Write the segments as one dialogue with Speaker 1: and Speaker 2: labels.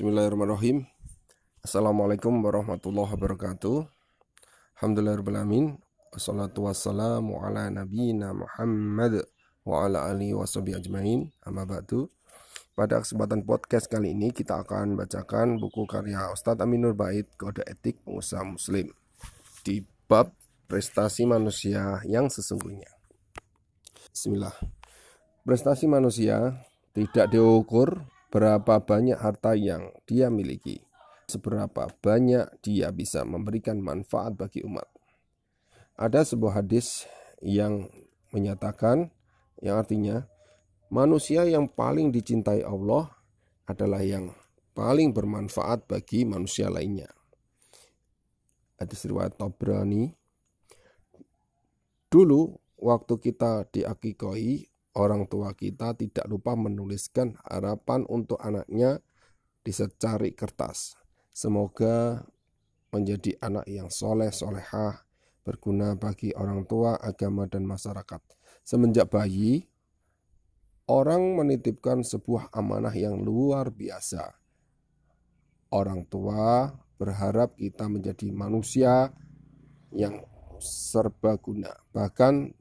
Speaker 1: Bismillahirrahmanirrahim. Assalamualaikum warahmatullahi wabarakatuh. Alhamdulillahirrahmanirrahim. Wassalatu wassalamu ala nabiyina Muhammad wa ala alihi wa ajmain. Amma ba'du. Pada kesempatan podcast kali ini kita akan bacakan buku karya Ustadz Aminur Bait Kode Etik Pengusaha Muslim di bab prestasi manusia yang sesungguhnya. Bismillah. Prestasi manusia tidak diukur berapa banyak harta yang dia miliki, seberapa banyak dia bisa memberikan manfaat bagi umat. Ada sebuah hadis yang menyatakan, yang artinya manusia yang paling dicintai Allah adalah yang paling bermanfaat bagi manusia lainnya. Hadis riwayat Tabrani. Dulu waktu kita diakikoi orang tua kita tidak lupa menuliskan harapan untuk anaknya di secari kertas. Semoga menjadi anak yang soleh solehah, berguna bagi orang tua, agama, dan masyarakat. Semenjak bayi, orang menitipkan sebuah amanah yang luar biasa. Orang tua berharap kita menjadi manusia yang serbaguna, bahkan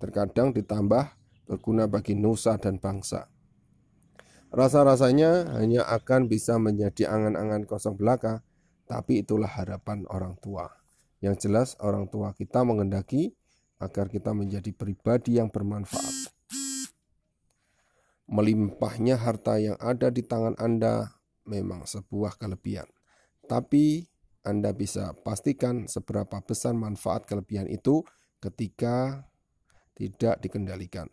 Speaker 1: terkadang ditambah berguna bagi nusa dan bangsa. Rasa-rasanya hanya akan bisa menjadi angan-angan kosong belaka, tapi itulah harapan orang tua. Yang jelas orang tua kita mengendaki agar kita menjadi pribadi yang bermanfaat. Melimpahnya harta yang ada di tangan Anda memang sebuah kelebihan. Tapi Anda bisa pastikan seberapa besar manfaat kelebihan itu ketika tidak dikendalikan.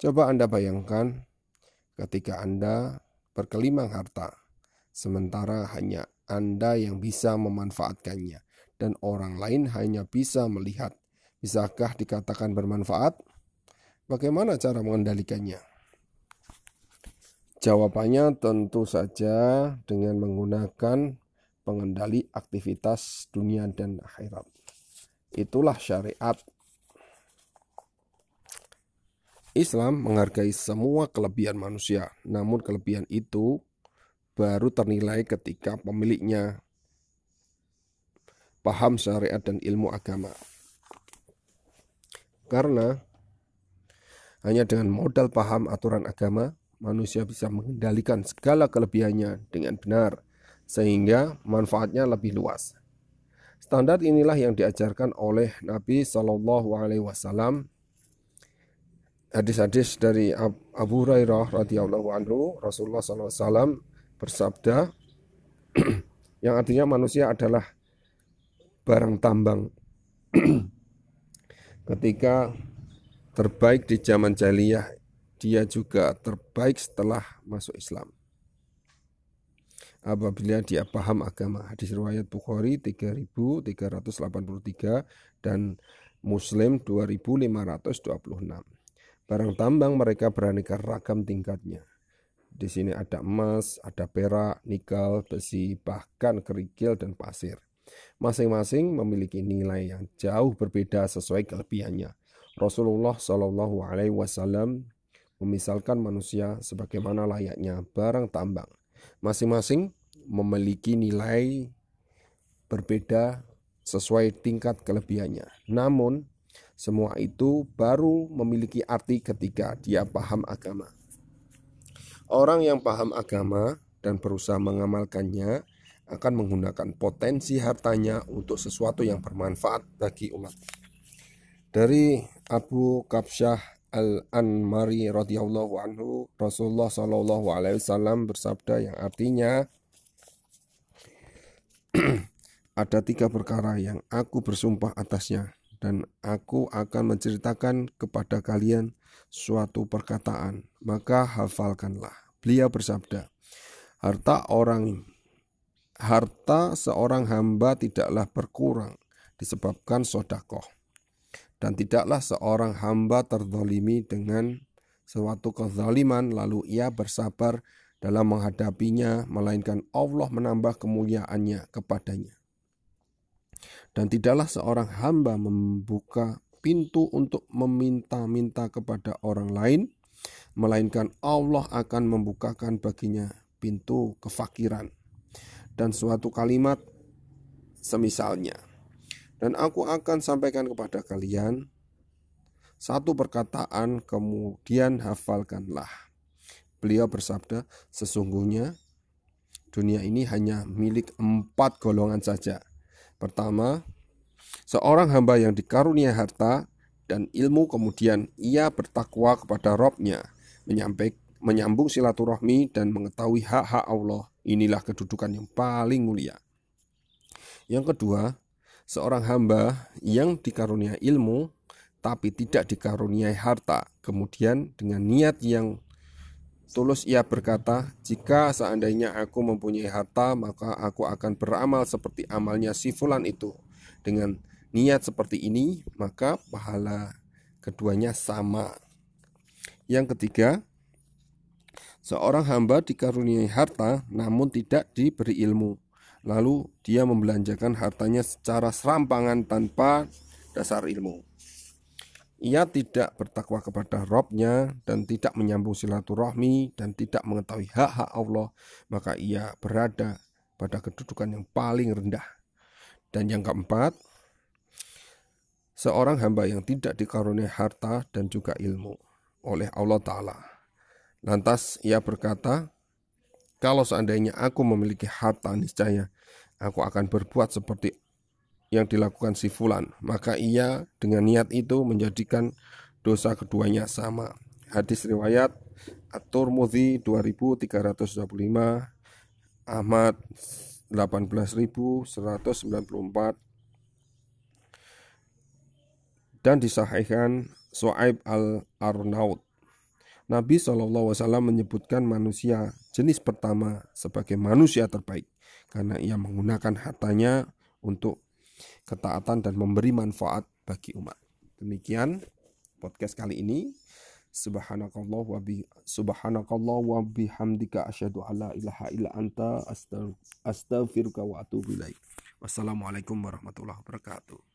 Speaker 1: Coba Anda bayangkan ketika Anda berkelimang harta, sementara hanya Anda yang bisa memanfaatkannya dan orang lain hanya bisa melihat. Bisakah dikatakan bermanfaat? Bagaimana cara mengendalikannya? Jawabannya tentu saja dengan menggunakan pengendali aktivitas dunia dan akhirat. Itulah syariat Islam menghargai semua kelebihan manusia, namun kelebihan itu baru ternilai ketika pemiliknya paham syariat dan ilmu agama. Karena hanya dengan modal paham aturan agama, manusia bisa mengendalikan segala kelebihannya dengan benar, sehingga manfaatnya lebih luas. Standar inilah yang diajarkan oleh Nabi Shallallahu Alaihi Wasallam hadis-hadis dari Abu Hurairah radhiyallahu anhu Rasulullah SAW bersabda yang artinya manusia adalah barang tambang. Ketika terbaik di zaman jahiliyah dia juga terbaik setelah masuk Islam. Apabila dia paham agama hadis riwayat Bukhari 3383 dan Muslim 2526 Barang tambang mereka beraneka ragam tingkatnya. Di sini ada emas, ada perak, nikel, besi, bahkan kerikil dan pasir. Masing-masing memiliki nilai yang jauh berbeda sesuai kelebihannya. Rasulullah Shallallahu Alaihi Wasallam memisalkan manusia sebagaimana layaknya barang tambang. Masing-masing memiliki nilai berbeda sesuai tingkat kelebihannya. Namun, semua itu baru memiliki arti ketika dia paham agama. Orang yang paham agama dan berusaha mengamalkannya akan menggunakan potensi hartanya untuk sesuatu yang bermanfaat bagi umat. Dari Abu Kabsyah Al-Anmari radhiyallahu anhu Rasulullah Shallallahu alaihi wasallam bersabda yang artinya ada tiga perkara yang aku bersumpah atasnya dan aku akan menceritakan kepada kalian suatu perkataan, maka hafalkanlah. Beliau bersabda, harta orang harta seorang hamba tidaklah berkurang disebabkan sodakoh. Dan tidaklah seorang hamba terdolimi dengan suatu kezaliman lalu ia bersabar dalam menghadapinya, melainkan Allah menambah kemuliaannya kepadanya. Dan tidaklah seorang hamba membuka pintu untuk meminta-minta kepada orang lain, melainkan Allah akan membukakan baginya pintu kefakiran. dan suatu kalimat semisalnya. Dan aku akan sampaikan kepada kalian satu perkataan kemudian hafalkanlah. Beliau bersabda, sesungguhnya dunia ini hanya milik empat golongan saja. Pertama, seorang hamba yang dikarunia harta dan ilmu kemudian ia bertakwa kepada Robnya, menyambung silaturahmi dan mengetahui hak-hak Allah. Inilah kedudukan yang paling mulia. Yang kedua, seorang hamba yang dikarunia ilmu tapi tidak dikaruniai harta. Kemudian dengan niat yang tulus ia berkata, "Jika seandainya aku mempunyai harta, maka aku akan beramal seperti amalnya si fulan itu." Dengan niat seperti ini, maka pahala keduanya sama. Yang ketiga, seorang hamba dikaruniai harta namun tidak diberi ilmu. Lalu dia membelanjakan hartanya secara serampangan tanpa dasar ilmu. Ia tidak bertakwa kepada Robnya dan tidak menyambung silaturahmi dan tidak mengetahui hak-hak Allah, maka ia berada pada kedudukan yang paling rendah. Dan yang keempat, seorang hamba yang tidak dikaruniai harta dan juga ilmu oleh Allah Ta'ala. Lantas ia berkata, kalau seandainya aku memiliki harta niscaya, aku akan berbuat seperti yang dilakukan si fulan, maka ia dengan niat itu menjadikan dosa keduanya sama. Hadis riwayat At-Turmudzi 2325, Ahmad 18194 dan disahihkan Su'aib al-Arnaud. Nabi SAW menyebutkan manusia jenis pertama sebagai manusia terbaik karena ia menggunakan hartanya untuk ketaatan dan memberi manfaat bagi umat. Demikian podcast kali ini. Subhanakallah wa bi subhanakallah wa bihamdika asyhadu alla ilaha illa anta astaghfiruka wa atubu ilaik. Wassalamualaikum warahmatullahi wabarakatuh.